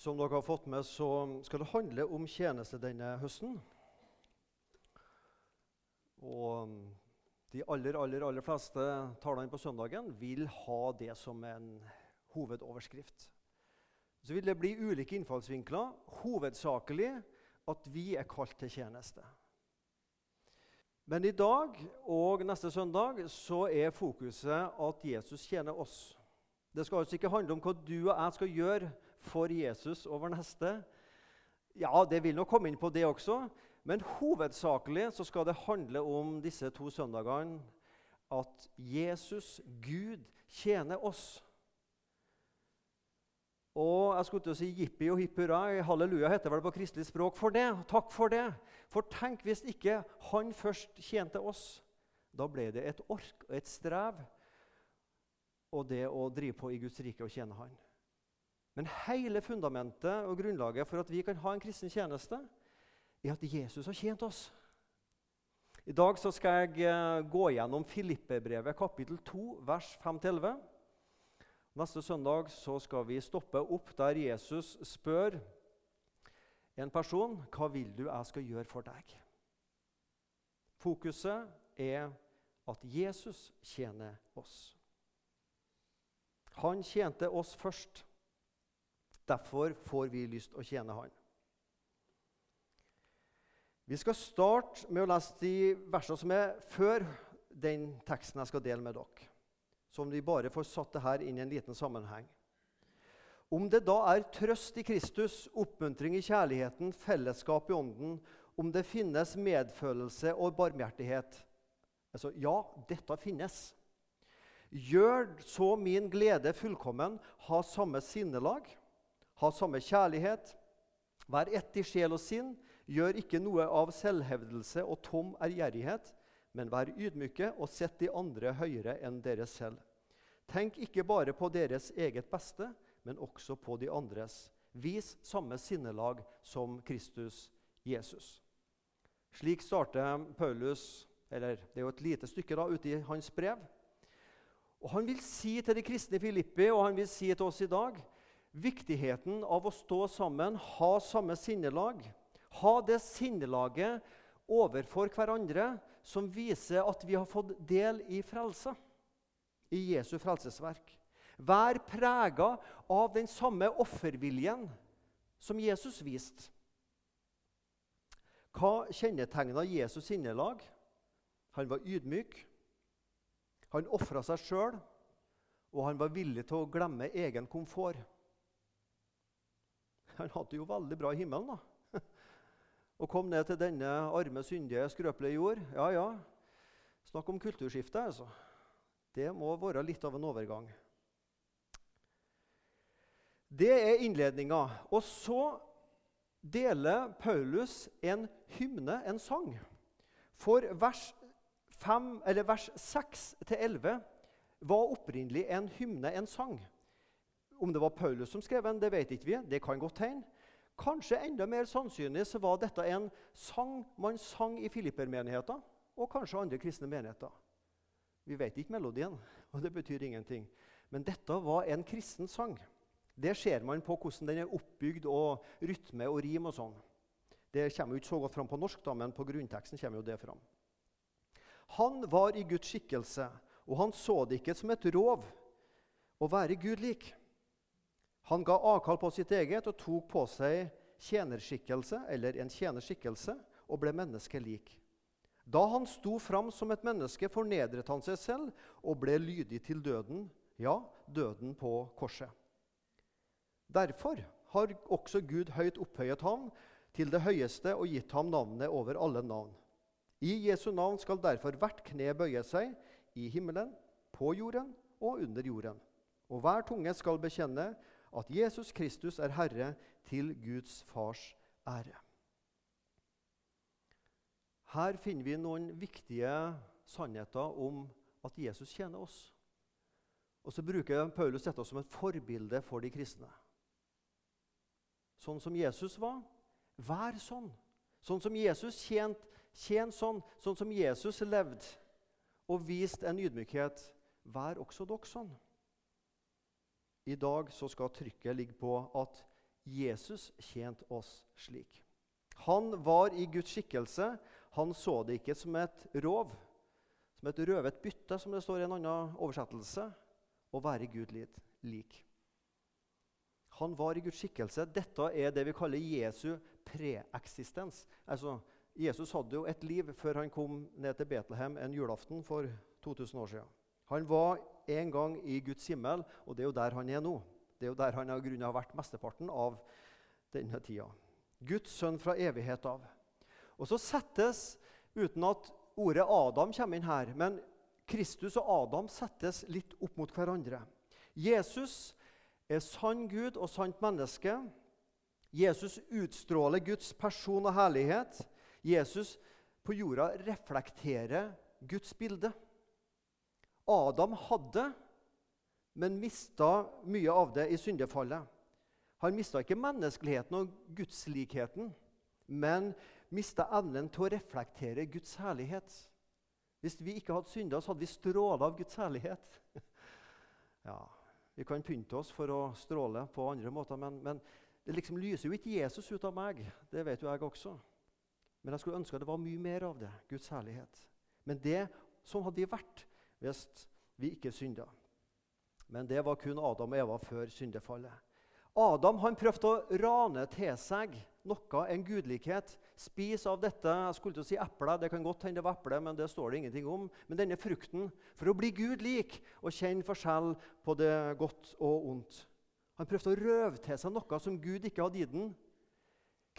Som dere har fått med, så skal det handle om tjeneste denne høsten. Og de aller, aller, aller fleste talene på søndagen vil ha det som en hovedoverskrift. Så vil det bli ulike innfallsvinkler, hovedsakelig at vi er kalt til tjeneste. Men i dag og neste søndag så er fokuset at Jesus tjener oss. Det skal altså ikke handle om hva du og jeg skal gjøre for Jesus over neste. Ja, det vil nok komme inn på det også, men hovedsakelig så skal det handle om disse to søndagene at Jesus, Gud, tjener oss. Og jeg skulle til å si jippi og hipp hurra. Halleluja heter vel på kristelig språk for det. Takk for det. For tenk hvis ikke han først tjente oss. Da ble det et ork og et strev og det å drive på i Guds rike og tjene Han. Men hele fundamentet og grunnlaget for at vi kan ha en kristen tjeneste, er at Jesus har tjent oss. I dag skal jeg eh, gå gjennom Filippebrevet kapittel 2, vers 5-11. Neste søndag skal vi stoppe opp der Jesus spør en person hva vil du jeg skal gjøre for deg. Fokuset er at Jesus tjener oss. Han tjente oss først. Derfor får vi lyst å tjene han. Vi skal starte med å lese de versene som er før den teksten jeg skal dele med dere. Som vi bare får satt det her inn i en liten sammenheng. Om det da er trøst i Kristus, oppmuntring i kjærligheten, fellesskap i ånden, om det finnes medfølelse og barmhjertighet altså, Ja, dette finnes. Gjør så min glede fullkommen, ha samme sinnelag, ha samme kjærlighet. Vær ett i sjel og sinn. Gjør ikke noe av selvhevdelse og tom ærgjerrighet, men vær ydmyke og sett de andre høyere enn dere selv. Tenk ikke bare på deres eget beste, men også på de andres. Vis samme sinnelag som Kristus Jesus. Slik starter Paulus, eller det er jo et lite stykke da, ute i hans brev. Og Han vil si til de kristne i Filippi og han vil si til oss i dag viktigheten av å stå sammen, ha samme sinnelag. Ha det sinnelaget overfor hverandre som viser at vi har fått del i frelse, i Jesu frelsesverk. Vær prega av den samme offerviljen som Jesus viste. Hva kjennetegna Jesus sinnelag? Han var ydmyk. Han ofra seg sjøl, og han var villig til å glemme egen komfort. Han hadde jo veldig bra i himmelen, da. Og kom ned til denne arme, syndige, skrøpelige jord. Ja, ja. Snakk om kulturskifte, altså. Det må være litt av en overgang. Det er innledninga. Og så deler Paulus en hymne, en sang. For vers 5, eller vers 6-11 var opprinnelig en hymne, en sang. Om det var Paulus som skrev den, det vet ikke vi. Det kan godt hende. Kanskje enda mer sannsynlig så var dette en sang man sang i Filippermenigheten og kanskje andre kristne menigheter. Vi vet ikke melodien, og det betyr ingenting. Men dette var en kristen sang. Det ser man på hvordan den er oppbygd, og rytme og rim og sånn. Det kommer jo ikke så godt fram på norsk, da, men på grunnteksten kommer jo det fram. Han var i Guds skikkelse, og han så det ikke som et rov å være Gud lik. Han ga avkall på sitt eget og tok på seg tjenerskikkelse, eller en tjenerskikkelse, og ble menneskelik. Da han sto fram som et menneske, fornedret han seg selv og ble lydig til døden, ja, døden på korset. Derfor har også Gud høyt opphøyet ham til det høyeste og gitt ham navnet over alle navn i Jesu navn skal derfor hvert kne bøye seg i himmelen, på jorden og under jorden. Og hver tunge skal bekjenne at Jesus Kristus er Herre til Guds Fars ære. Her finner vi noen viktige sannheter om at Jesus tjener oss. Og så bruker Paulus dette som et forbilde for de kristne. Sånn som Jesus var, vær sånn. Sånn som Jesus tjente Tjen sånn, sånn som Jesus levde og viste en ydmykhet. Vær også dere sånn. I dag så skal trykket ligge på at Jesus tjente oss slik. Han var i Guds skikkelse. Han så det ikke som et rov, som et røvet bytte, som det står i en annen oversettelse, å være Gud lik. Han var i Guds skikkelse. Dette er det vi kaller Jesu preeksistens. Altså, Jesus hadde jo et liv før han kom ned til Betlehem en julaften for 2000 år siden. Han var en gang i Guds himmel, og det er jo der han er nå. Det er jo der han av grunnen har vært mesteparten av denne tida. Guds sønn fra evighet av. Og så settes, uten at ordet Adam kommer inn her, men Kristus og Adam settes litt opp mot hverandre. Jesus er sann Gud og sant menneske. Jesus utstråler Guds person og herlighet. Jesus på jorda reflekterer Guds bilde. Adam hadde, men mista mye av det i syndefallet. Han mista ikke menneskeligheten og gudslikheten, men mista evnen til å reflektere Guds herlighet. Hvis vi ikke hadde synda, så hadde vi stråla av Guds herlighet. ja, Vi kan pynte oss for å stråle på andre måter, men, men det liksom lyser jo ikke Jesus ut av meg. Det vet jo jeg også. Men jeg skulle ønske det var mye mer av det. Guds herlighet. Men det, sånn hadde vi vært hvis vi ikke synda. Men det var kun Adam og Eva før syndefallet. Adam han prøvde å rane til seg noe, en gudlikhet. Spis av dette jeg skulle til å si eple, det kan godt hende det var eple, men det står det ingenting om. Men denne frukten, for å bli Gud lik og kjenne forskjell på det godt og ondt. Han prøvde å røve til seg noe som Gud ikke hadde gitt ham.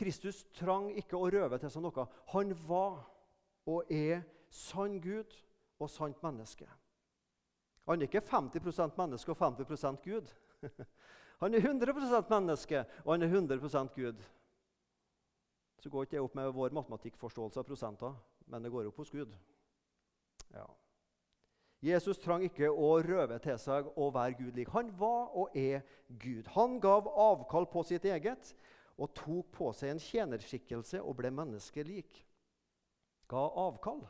Kristus trang ikke å røve til seg noe. Han var og er sann Gud og sant menneske. Han er ikke 50% menneske og 50% Gud. Han er 100% menneske, og han er 100% Gud. Så går ikke det opp med vår matematikkforståelse av prosenter, men det går opp hos Gud. Ja. Jesus trang ikke å røve til seg å være Gud lik. Han var og er Gud. Han gav avkall på sitt eget og tok på seg en tjenerskikkelse og ble menneskelik. Ga avkall.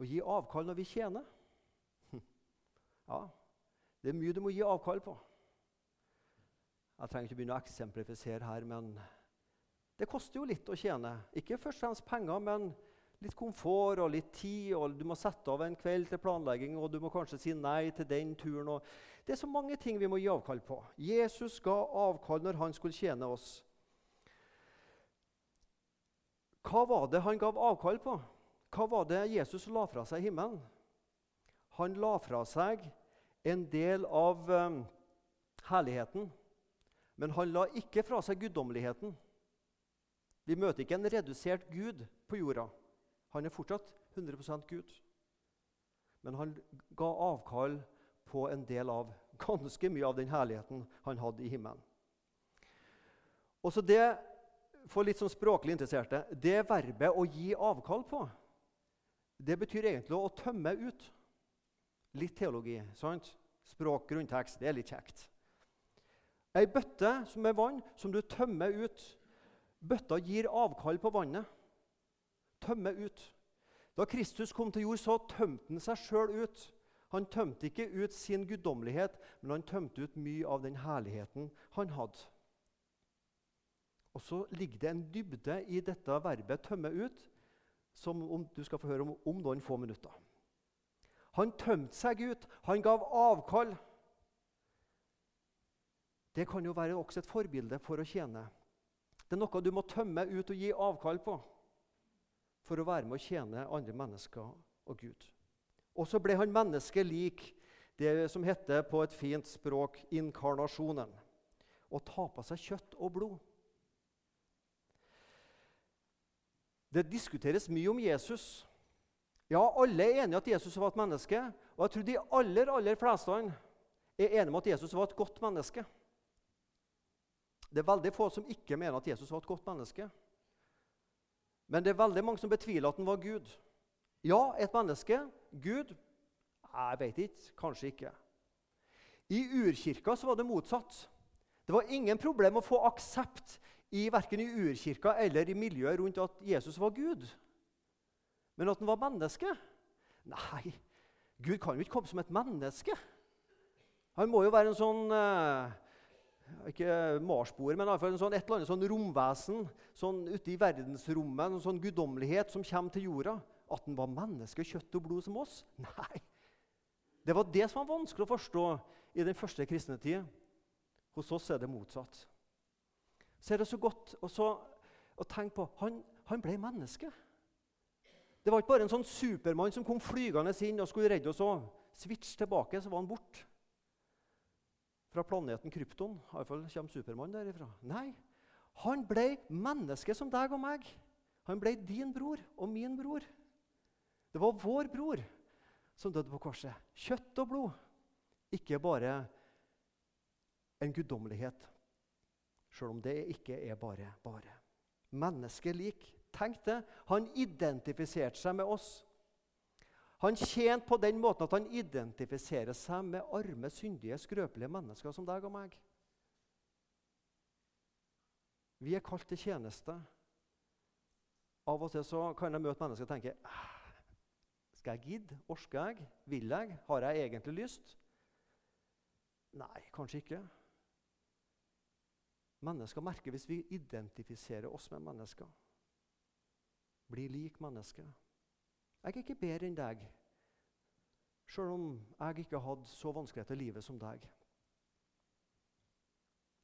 Å gi avkall når vi tjener. Ja, det er mye du må gi avkall på. Jeg trenger ikke begynne å eksemplifisere her, men det koster jo litt å tjene. Ikke først og fremst penger, men litt komfort og litt tid. og Du må sette av en kveld til planlegging, og du må kanskje si nei til den turen. det er så mange ting vi må gi avkall på. Jesus ga avkall når han skulle tjene oss. Hva var det han gav avkall på? Hva var det Jesus la fra seg i himmelen? Han la fra seg en del av um, herligheten. Men han la ikke fra seg guddommeligheten. Vi møter ikke en redusert Gud på jorda. Han er fortsatt 100% Gud. Men han ga avkall på en del av ganske mye av den herligheten han hadde i himmelen. Også det, For litt sånn språklig interesserte det verbet å gi avkall på, det betyr egentlig å tømme ut. Litt teologi. sant? Språk, grunntekst, det er litt kjekt. Ei bøtte som er vann, som du tømmer ut. Bøtta gir avkall på vannet. Tømmer ut. Da Kristus kom til jord, så tømte han seg sjøl ut. Han tømte ikke ut sin guddommelighet, men han tømte ut mye av den herligheten han hadde. Og så ligger det en dybde i dette verbet 'tømme ut', som du skal få høre om, om noen få minutter. Han tømte seg ut. Han gav avkall. Det kan jo være også et forbilde for å tjene. Det er noe du må tømme ut og gi avkall på for å være med å tjene andre mennesker og Gud. Og så ble han menneske lik det som heter på et fint språk inkarnasjonen. Å ta på seg kjøtt og blod. Det diskuteres mye om Jesus. Ja, alle er enige at Jesus var et menneske. Og jeg tror de aller aller fleste er enige om at Jesus var et godt menneske. Det er veldig få som ikke mener at Jesus var et godt menneske. Men det er veldig mange som betviler at han var Gud. Ja, et menneske. Gud? Jeg vet ikke. Kanskje ikke. I urkirka så var det motsatt. Det var ingen problem å få aksept i verken i urkirka eller i miljøet rundt at Jesus var Gud. Men at han var menneske? Nei, Gud kan jo ikke komme som et menneske. Han må jo være en sånn uh, ikke marsboer, men i alle fall sånn, et eller annet sånn romvesen sånn ute i verdensrommet, en sånn guddommelighet som kommer til jorda. At han var menneske, kjøtt og blod som oss? Nei. Det var det som var vanskelig å forstå i den første kristne tid. Hos oss er det motsatt. Så er det så godt å, tenke på han, han ble menneske. Det var ikke bare en sånn supermann som kom flygende inn og skulle redde oss. og Switch tilbake, så var han borte. Fra planeten Krypton. Iallfall kommer Supermann derifra. Nei, han ble menneske som deg og meg. Han ble din bror og min bror. Det var vår bror som døde på korset. Kjøtt og blod. Ikke bare en guddommelighet, sjøl om det ikke er bare bare. Menneskelik. Tenk det. Han identifiserte seg med oss. Han tjente på den måten at han identifiserer seg med arme, syndige, skrøpelige mennesker som deg og meg. Vi er kalt til tjeneste. Av og til så kan jeg møte mennesker og tenke Skal jeg gidde? Orsker jeg? Vil jeg? Har jeg egentlig lyst? Nei, kanskje ikke. Mennesker merker hvis vi identifiserer oss med mennesker. Blir lik mennesket. Jeg er ikke bedre enn deg, sjøl om jeg ikke hadde så vanskeligheter i livet som deg.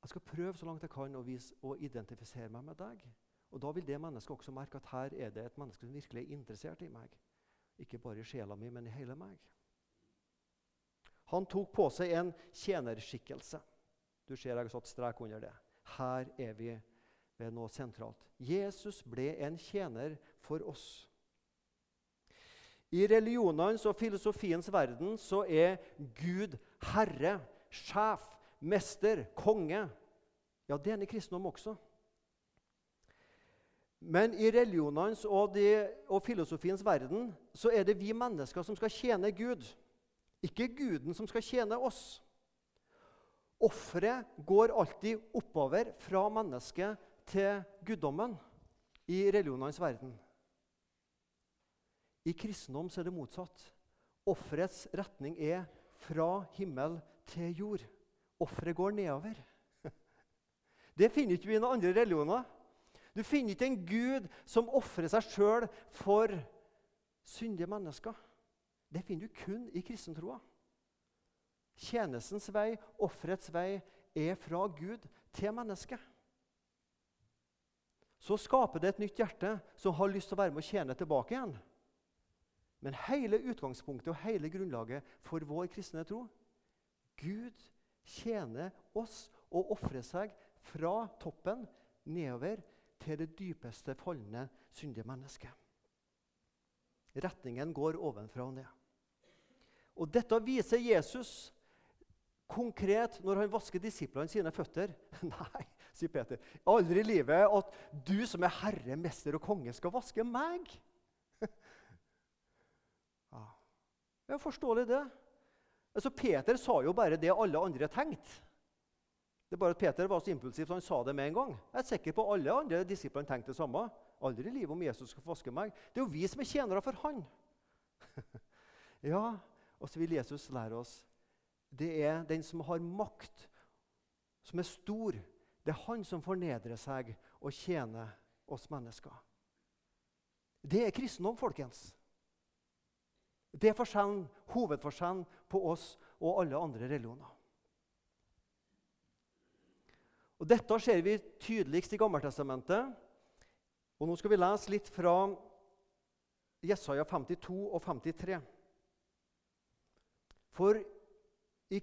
Jeg skal prøve så langt jeg kan å, vise, å identifisere meg med deg. Og Da vil det mennesket også merke at her er det et menneske som virkelig er interessert i meg. Ikke bare i sjela mi, men i hele meg. Han tok på seg en tjenerskikkelse. Du ser jeg har satt strek under det. Her er vi ved noe sentralt. Jesus ble en tjener for oss. I religionenes og filosofiens verden så er Gud herre, sjef, mester, konge. Ja, det er han i kristendom også. Men i religionenes og, de, og, filosofiens verden så er det vi mennesker som skal tjene Gud. Ikke Guden som skal tjene oss. Offeret går alltid oppover fra mennesket til guddommen i religionenes verden. I kristendom er det motsatt. Offerets retning er fra himmel til jord. Offeret går nedover. Det finner ikke vi i noen andre religioner. Du finner ikke en gud som ofrer seg sjøl for syndige mennesker. Det finner du kun i kristentroa. Tjenestens vei, offerets vei, er fra Gud til mennesket. Så skaper det et nytt hjerte som har lyst til å være med å tjene tilbake igjen. Men hele utgangspunktet og hele grunnlaget for vår kristne tro Gud tjener oss og ofrer seg fra toppen nedover til det dypeste falne, syndige mennesket. Retningen går ovenfra og ned. Og Dette viser Jesus konkret når han vasker disiplene sine føtter. Nei, sier Peter. Aldri i livet at du som er herre, mester og konge, skal vaske meg. Det er det. Altså, Peter sa jo bare det alle andre tenkte. Det er bare at Peter var så impulsiv så han sa det med en gang. Jeg er sikker på alle andre disiplene tenkte det samme. Aldri i livet om Jesus skal vaske meg. Det er jo vi som er tjenere for han. ja, og så vil Jesus lære oss det er den som har makt, som er stor. Det er han som fornedrer seg og tjener oss mennesker. Det er kristendom, folkens. Det er forskjellen, hovedforskjellen på oss og alle andre religioner. Og Dette ser vi tydeligst i Gammeltestamentet. Og Nå skal vi lese litt fra Jesaja 52 og 53. For i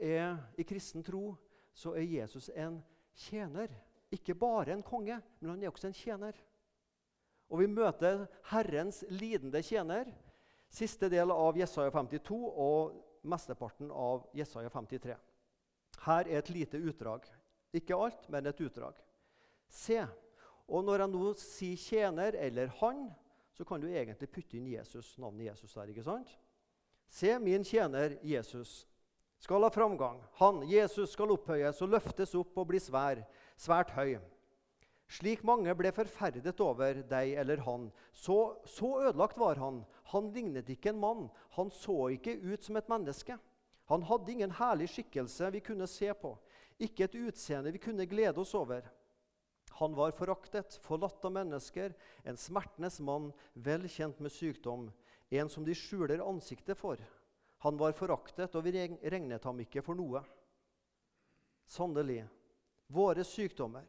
er, i kristen tro så er Jesus en tjener. Ikke bare en konge, men han er også en tjener. Og vi møter Herrens lidende tjener Siste del av Jesaja 52 og mesteparten av Jesaja 53. Her er et lite utdrag. Ikke alt, men et utdrag. Se. Og når jeg nå sier 'tjener' eller 'han', så kan du egentlig putte inn Jesus, navnet Jesus der. ikke sant? Se, min tjener Jesus skal ha framgang. Han, Jesus, skal opphøyes og løftes opp og bli svær, svært høy. Slik mange ble forferdet over deg eller han. Så, så, ødelagt var han. Han lignet ikke en mann. Han så ikke ut som et menneske. Han hadde ingen herlig skikkelse vi kunne se på. ikke et utseende vi kunne glede oss over. Han var foraktet, forlatt av mennesker, en smertenes mann, vel kjent med sykdom, en som de skjuler ansiktet for. Han var foraktet, og vi regnet ham ikke for noe. Sannelig, våre sykdommer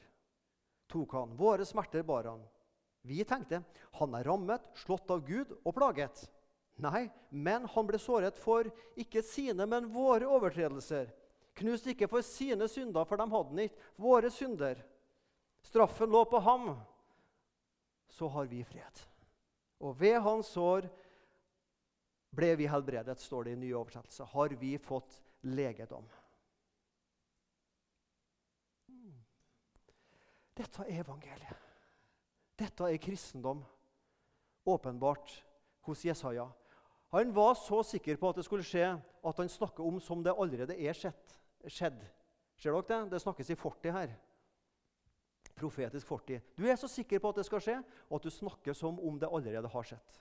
tok han, våre smerter bar han. Vi tenkte han er rammet, slått av Gud og plaget. Nei, men han ble såret for ikke sine, men våre overtredelser. Knust ikke for sine synder, for de hadde han ikke. Våre synder. Straffen lå på ham. Så har vi fred. Og ved hans sår ble vi helbredet, står det i nye oversettelse. Har vi fått legedom. Dette er evangeliet. Dette er kristendom, åpenbart hos Jesaja. Han var så sikker på at det skulle skje, at han snakker om som det allerede er skjedd. skjedd. Ser dere det? Det snakkes i 40 her. Profetisk 40. Du er så sikker på at det skal skje, at du snakker som om det allerede har skjedd.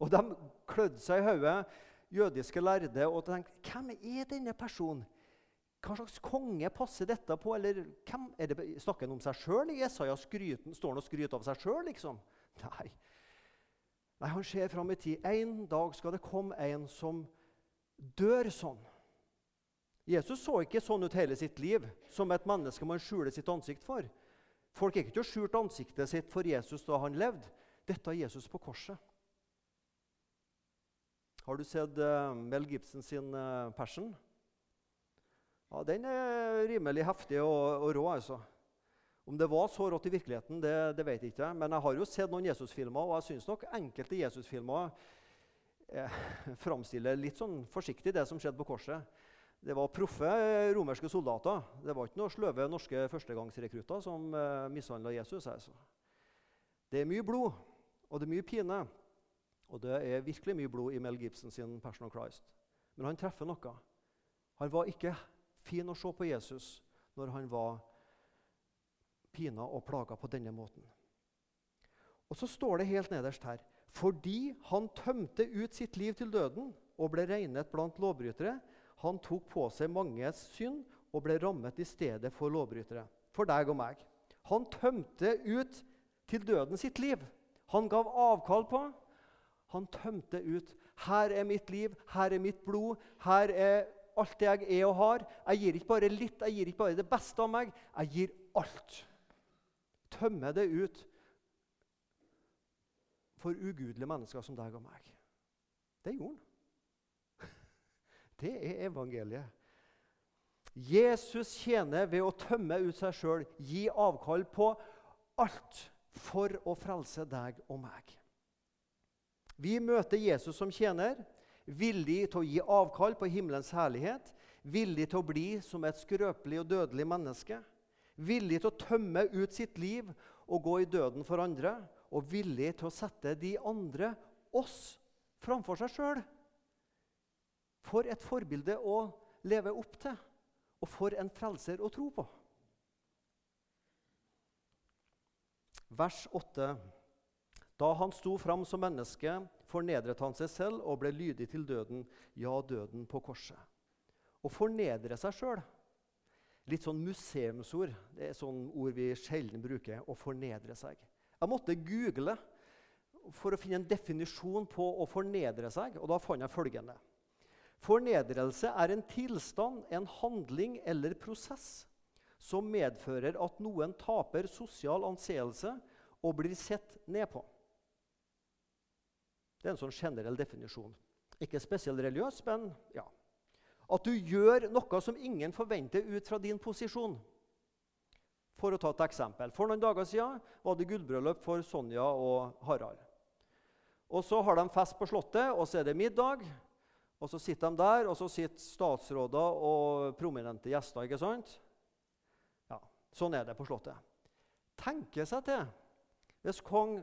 Og De klødde seg i hodet, jødiske lærde, og tenkte hvem er denne personen? Hva slags konge passer dette på? Eller hvem, det, Snakker han om seg sjøl? Jesaja skryten, står han og skryter av seg sjøl? Liksom? Nei. Nei, Han ser fram i tid. En dag skal det komme en som dør sånn. Jesus så ikke sånn ut hele sitt liv, som et menneske man skjuler sitt ansikt for. Folk gikk ikke og skjulte ansiktet sitt for Jesus da han levde. Dette er Jesus på korset. Har du sett uh, Mel Gibson sin uh, 'Passion'? Ja, Den er rimelig heftig og, og rå. altså. Om det var så rått i virkeligheten, det, det vet jeg ikke. Men jeg har jo sett noen Jesusfilmer, og jeg syns nok enkelte Jesusfilmer eh, framstiller litt sånn forsiktig det som skjedde på korset. Det var proffe romerske soldater. Det var ikke noen sløve norske førstegangsrekrutter som eh, mishandla Jesus. Altså. Det er mye blod, og det er mye pine. Og det er virkelig mye blod i Mel Gibson sin 'Passion of Christ'. Men han treffer noe. Han var ikke fin å se på Jesus når han var pina og plaga på denne måten. Og så står det helt nederst her fordi han tømte ut sitt liv til døden og ble regnet blant lovbrytere. Han tok på seg manges synd og ble rammet i stedet for lovbrytere. For deg og meg. Han tømte ut til døden sitt liv. Han gav avkall på. Han tømte ut. Her er mitt liv, her er mitt blod, her er alt det jeg er og har. Jeg gir ikke bare litt, jeg gir ikke bare det beste av meg. Jeg gir alt. Tømmer det ut for ugudelige mennesker som deg og meg. Det gjorde han. Det er evangeliet. Jesus tjener ved å tømme ut seg sjøl, gi avkall på alt for å frelse deg og meg. Vi møter Jesus som tjener villig til å gi avkall på himmelens herlighet, villig til å bli som et skrøpelig og dødelig menneske, villig til å tømme ut sitt liv og gå i døden for andre, og villig til å sette de andre, oss, framfor seg sjøl. For et forbilde å leve opp til, og for en frelser å tro på. Vers 8. Da han sto fram som menneske, fornedret han seg selv og ble lydig til døden, ja, døden på korset. Å fornedre seg sjøl Litt sånn museumsord. Det er sånn ord vi sjelden bruker. Å fornedre seg. Jeg måtte google for å finne en definisjon på å fornedre seg, og da fant jeg følgende. Fornedrelse er en tilstand, en handling eller prosess som medfører at noen taper sosial anseelse og blir sett ned på. Det er en sånn generell definisjon. Ikke spesielt religiøs, men ja. At du gjør noe som ingen forventer ut fra din posisjon. For å ta et eksempel. For noen dager siden var det gullbryllup for Sonja og Harald. Og Så har de fest på Slottet, og så er det middag. Og Så sitter de der, og så sitter statsråder og prominente gjester. ikke sant? Ja, Sånn er det på Slottet. Tenke seg til hvis kong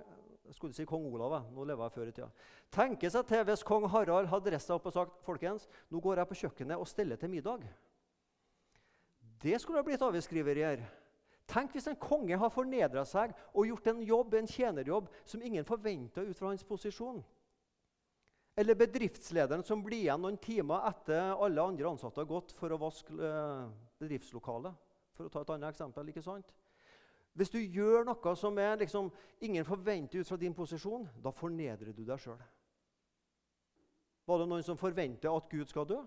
jeg skulle si kong Olav. Nå lever jeg før i tida. Tenke seg til hvis kong Harald hadde reist seg opp og sagt folkens, nå går jeg på kjøkkenet og steller til middag. Det skulle ha blitt avisskriverier. Tenk hvis en konge har fornedra seg og gjort en jobb, en tjenerjobb som ingen forventa ut fra hans posisjon. Eller bedriftslederen som blir igjen noen timer etter alle andre ansatte har gått for å vaske eh, bedriftslokalet. For å ta et annet eksempel. ikke sant? Hvis du gjør noe som er liksom, ingen forventer ut fra din posisjon, da fornedrer du deg sjøl. Var det noen som forventer at Gud skal dø?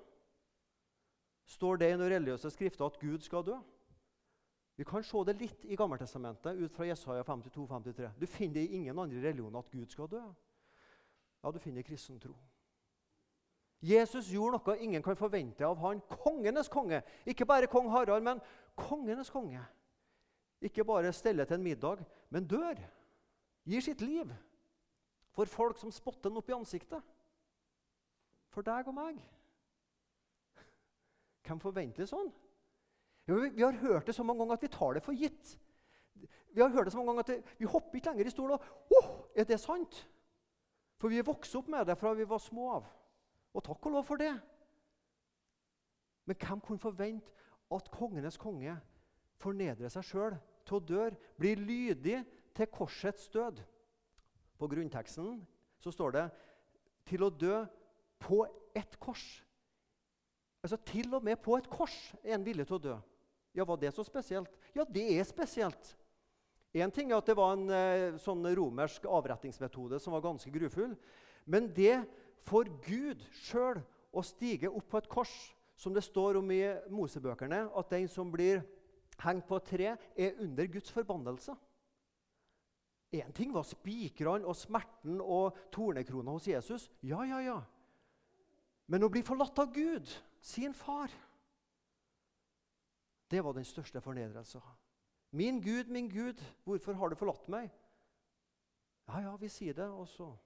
Står det i noen religiøse skrifter at Gud skal dø? Vi kan se det litt i Gammeltestamentet ut fra Jesaja 52-53. Du finner det i ingen andre religioner at Gud skal dø. Ja, du finner kristen tro. Jesus gjorde noe ingen kan forvente av han. Kongenes konge. Ikke bare kong Harald, men kongenes konge. Ikke bare steller til en middag, men dør. Gir sitt liv for folk som spotter ham opp i ansiktet. For deg og meg. Hvem forventer sånn? Jo, vi, har hørt det så mange ganger at vi tar det for gitt. Vi har hørt det så mange ganger at vi hopper ikke lenger i stolen oh, er det sant? For vi vokste opp med det fra vi var små av. Og takk og lov for det. Men hvem kunne forvente at kongenes konge fornedrer seg sjøl til å døre, blir lydig til korsets død? På grunnteksten så står det 'til å dø på et kors'. Altså Til og med på et kors er en villig til å dø. Ja, Var det så spesielt? Ja, det er spesielt. Én ting er at det var en eh, sånn romersk avrettingsmetode som var ganske grufull. Men det for Gud sjøl å stige opp på et kors, som det står om i Mosebøkene, at den som blir hengt på et tre, er under Guds forbannelse. Én ting var spikrene og smerten og tornekrona hos Jesus. Ja, ja, ja. Men å bli forlatt av Gud, sin far det var den største fornedrelsen. Min Gud, min Gud, hvorfor har du forlatt meg? Ja, ja, vi sier det, og så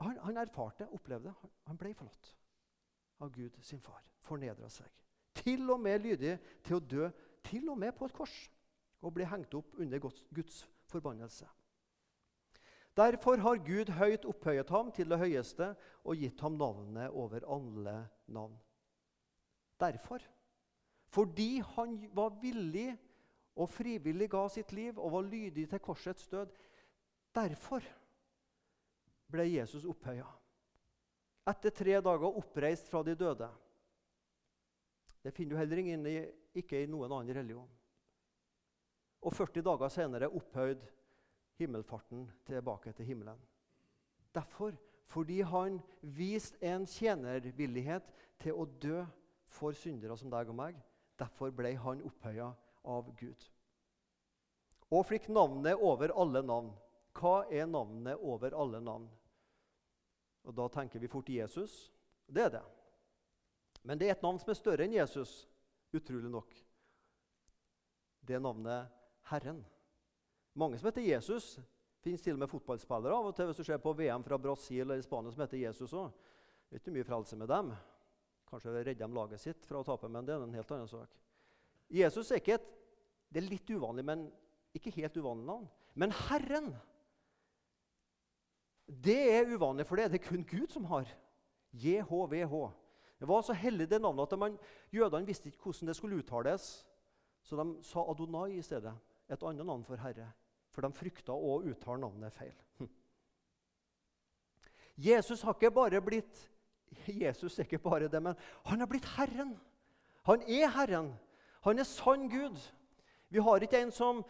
Han, han erfarte, opplevde, han ble forlatt av Gud, sin far. Fornedra seg. Til og med lydig til å dø, til og med på et kors, og bli hengt opp under Guds forbannelse. Derfor har Gud høyt opphøyet ham til det høyeste og gitt ham navnet over alle navn. Derfor fordi han var villig og frivillig ga sitt liv og var lydig til korsets død. Derfor ble Jesus opphøya. Etter tre dager oppreist fra de døde. Det finner du heller ingen i, ikke i noen annen religion. Og 40 dager senere opphøyd himmelfarten tilbake til himmelen. Derfor, fordi han viste en tjenervillighet til å dø for syndere som deg og meg, Derfor ble han opphøya av Gud. Og fikk navnet over alle navn. Hva er navnet over alle navn? Og Da tenker vi fort Jesus. Det er det. Men det er et navn som er større enn Jesus, utrolig nok. Det er navnet Herren. Mange som heter Jesus. Det finnes til og med fotballspillere av og til hvis du ser på VM fra Brasil eller Spania som heter Jesus òg. Det er ikke mye frelse med dem. Kanskje redde de laget sitt fra å tape, men det er en helt annen sak. Jesus er ikke et Det er litt uvanlig, men ikke helt uvanlig navn. Men Herren Det er uvanlig, for det er det kun Gud som har. JHVH. Det var så hellig det navnet at man, jødene visste ikke hvordan det skulle uttales. Så de sa Adonai i stedet. Et annet navn for Herre. For de frykta å uttale navnet feil. Hm. Jesus har ikke bare blitt Jesus er ikke bare det, men han har blitt Herren. Han er Herren. Han er sann Gud. Vi har ikke en som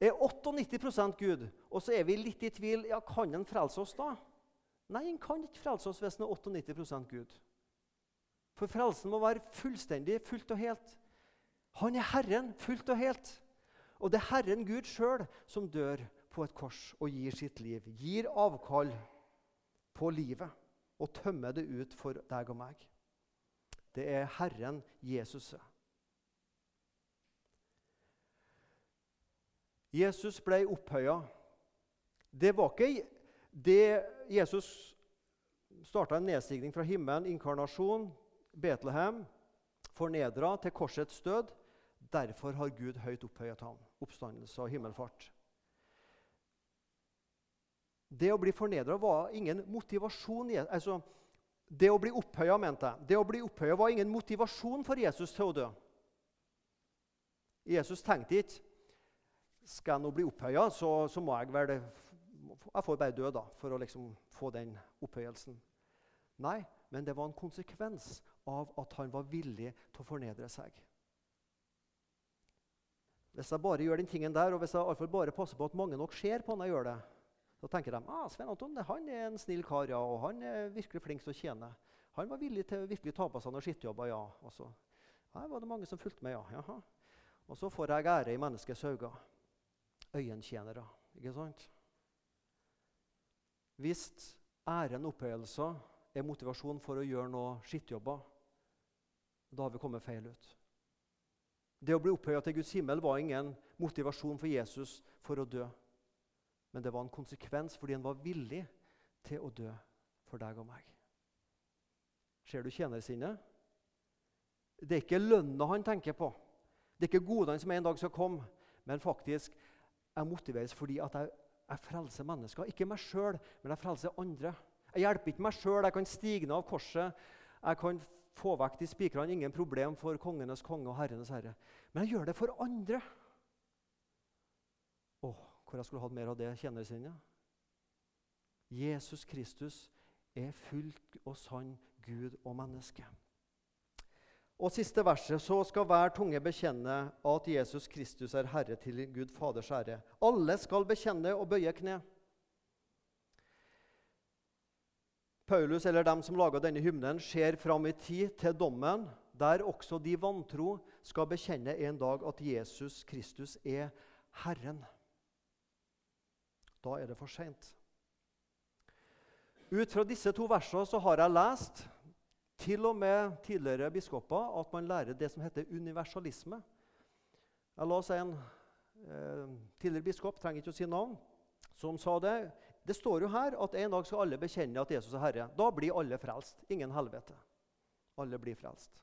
er 98% Gud, og så er vi litt i tvil. ja, Kan han frelse oss da? Nei, han kan ikke frelse oss hvis han er 98% Gud. For frelsen må være fullstendig, fullt og helt. Han er Herren fullt og helt. Og det er Herren Gud sjøl som dør på et kors og gir sitt liv. Gir avkall på livet og tømmer det ut for deg og meg. Det er Herren Jesus. Jesus ble opphøya. Det var ikke det Jesus starta en nedstigning fra himmelen, inkarnasjon, Betlehem, fornedra til korsets død. Derfor har Gud høyt opphøyet ham. Oppstandelse og himmelfart. Det å bli fornedra var ingen motivasjon. Altså, det å bli opphøya mente jeg. Det å bli opphøya var ingen motivasjon for Jesus til å dø. Jesus tenkte ikke skal jeg nå bli opphøya, så, så må, jeg vel, Jeg får bare dø, da, for å liksom få den opphøyelsen. Nei, men det var en konsekvens av at han var villig til å fornedre seg. Hvis jeg bare gjør den tingen der, og hvis jeg i bare passer på at mange nok ser på når jeg gjør det, så tenker de ah, Svein Anton han er en snill kar, ja, og han er virkelig flink til å tjene. Han var villig til å virkelig ta på seg noen skittjobber, ja. Og så her var det mange som fulgte med, ja. Jaha. Og så får jeg ære i menneskets øyne. Øyentjenere, ikke sant? Hvis æren og opphøyelser er motivasjon for å gjøre noe skittjobber, da har vi kommet feil ut. Det å bli opphøyet til Guds himmel var ingen motivasjon for Jesus for å dø. Men det var en konsekvens fordi han var villig til å dø for deg og meg. Ser du tjenersinnet? Det er ikke lønna han tenker på. Det er ikke godene som en dag skal komme. Men faktisk jeg motiveres fordi at jeg, jeg frelser mennesker. Ikke meg sjøl, men jeg frelser andre. Jeg hjelper ikke meg sjøl. Jeg kan stige ned av korset. Jeg kan få vekk de spikrene. Ingen problem for kongenes konge og herrenes herre. Men han gjør det for andre. Å, hvor jeg skulle hatt mer av det kjennersinnet. Jesus Kristus er fullt og sann Gud og menneske. Og siste verset så skal hver tunge bekjenne at Jesus Kristus er Herre til Gud Faders ære. Alle skal bekjenne og bøye kne. Paulus eller dem som laga denne hymnen, ser fram i tid til dommen, der også de vantro skal bekjenne en dag at Jesus Kristus er Herren. Da er det for seint. Ut fra disse to versene så har jeg lest til og med tidligere biskoper at man lærer det som heter universalisme. Jeg la oss en eh, tidligere biskop, trenger ikke å si navn, som sa det. Det står jo her at en dag skal alle bekjenne at Jesus er Herre. Da blir alle frelst. Ingen helvete. Alle blir frelst.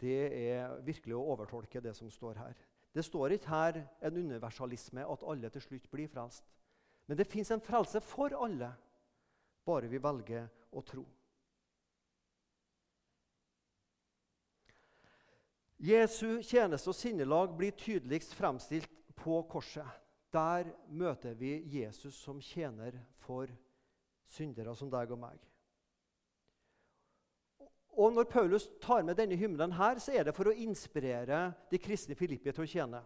Det er virkelig å overtolke det som står her. Det står ikke her en universalisme, at alle til slutt blir frelst. Men det fins en frelse for alle, bare vi velger å tro. Jesu tjeneste og sinnelag blir tydeligst fremstilt på korset. Der møter vi Jesus som tjener for syndere som deg og meg. Og Når Paulus tar med denne hymnen, her, så er det for å inspirere de kristne i Filippi til å tjene.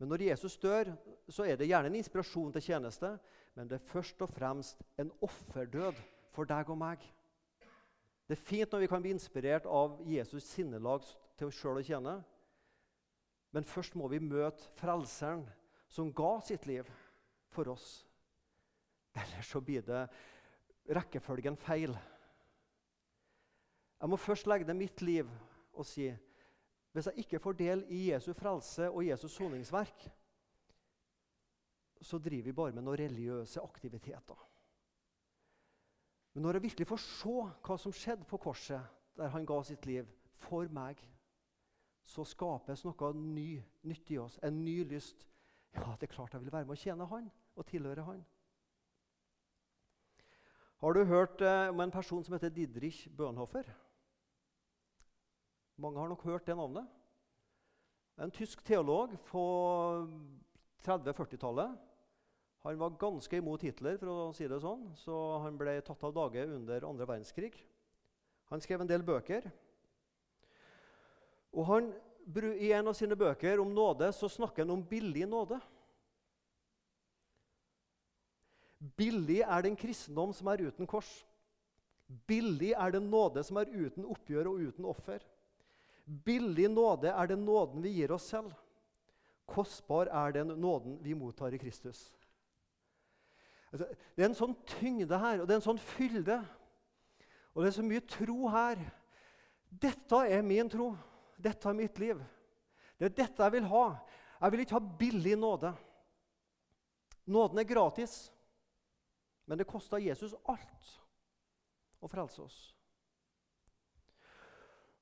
Men når Jesus dør, så er det gjerne en inspirasjon til tjeneste, men det er først og fremst en offerdød for deg og meg. Det er fint når vi kan bli inspirert av Jesus' sinnelag til oss sjøl å tjene, men først må vi møte Frelseren, som ga sitt liv for oss. Ellers så blir det rekkefølgen feil. Jeg må først legge ned mitt liv og si hvis jeg ikke får del i Jesu frelse og Jesus soningsverk, så driver vi bare med noen religiøse aktiviteter. Men når jeg virkelig får se hva som skjedde på korset, der han ga sitt liv for meg, så skapes noe ny, nytt i oss. En ny lyst. Ja, det er klart jeg vil være med å tjene Han og tilhøre Han. Har du hørt eh, om en person som heter Didrich Bønhofer? Mange har nok hørt det navnet. En tysk teolog på 30-40-tallet. Han var ganske imot Hitler, for å si det sånn, så han ble tatt av dage under andre verdenskrig. Han skrev en del bøker. Og han, I en av sine bøker om nåde så snakker han om billig nåde. Billig er den kristendom som er uten kors. Billig er den nåde som er uten oppgjør og uten offer. Billig nåde er den nåden vi gir oss selv. Kostbar er den nåden vi mottar i Kristus. Altså, det er en sånn tyngde her, og det er en sånn fylde. Og det er så mye tro her. Dette er min tro. Dette er mitt liv. Det er dette jeg vil ha. Jeg vil ikke ha billig nåde. Nåden er gratis, men det kosta Jesus alt å frelse oss.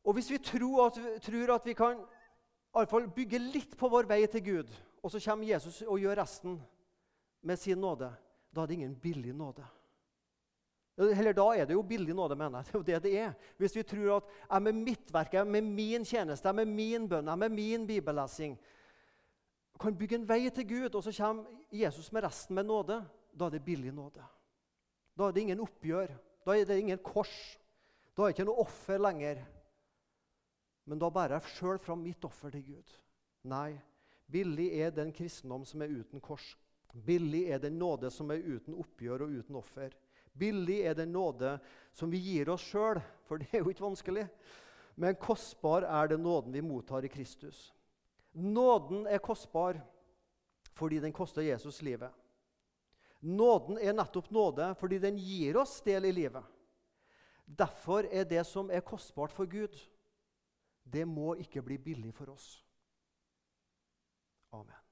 Og Hvis vi tror at, tror at vi kan i bygge litt på vår vei til Gud, og så kommer Jesus og gjør resten med sin nåde, da er det ingen billig nåde. Eller da er det jo billig nåde, mener jeg. Det er jo det det er. Hvis vi tror at jeg med mitt verk, jeg med min tjeneste, jeg med min bønn, jeg med min bibellesing kan bygge en vei til Gud, og så kommer Jesus med resten med nåde, da er det billig nåde. Da er det ingen oppgjør. Da er det ingen kors. Da er det ikke noe offer lenger. Men da bærer jeg sjøl fram mitt offer til Gud. Nei, billig er den kristendom som er uten kors. Billig er den nåde som er uten oppgjør og uten offer. Billig er den nåde som vi gir oss sjøl, for det er jo ikke vanskelig. Men kostbar er den nåden vi mottar i Kristus. Nåden er kostbar fordi den koster Jesus livet. Nåden er nettopp nåde fordi den gir oss del i livet. Derfor er det som er kostbart for Gud, det må ikke bli billig for oss. Amen.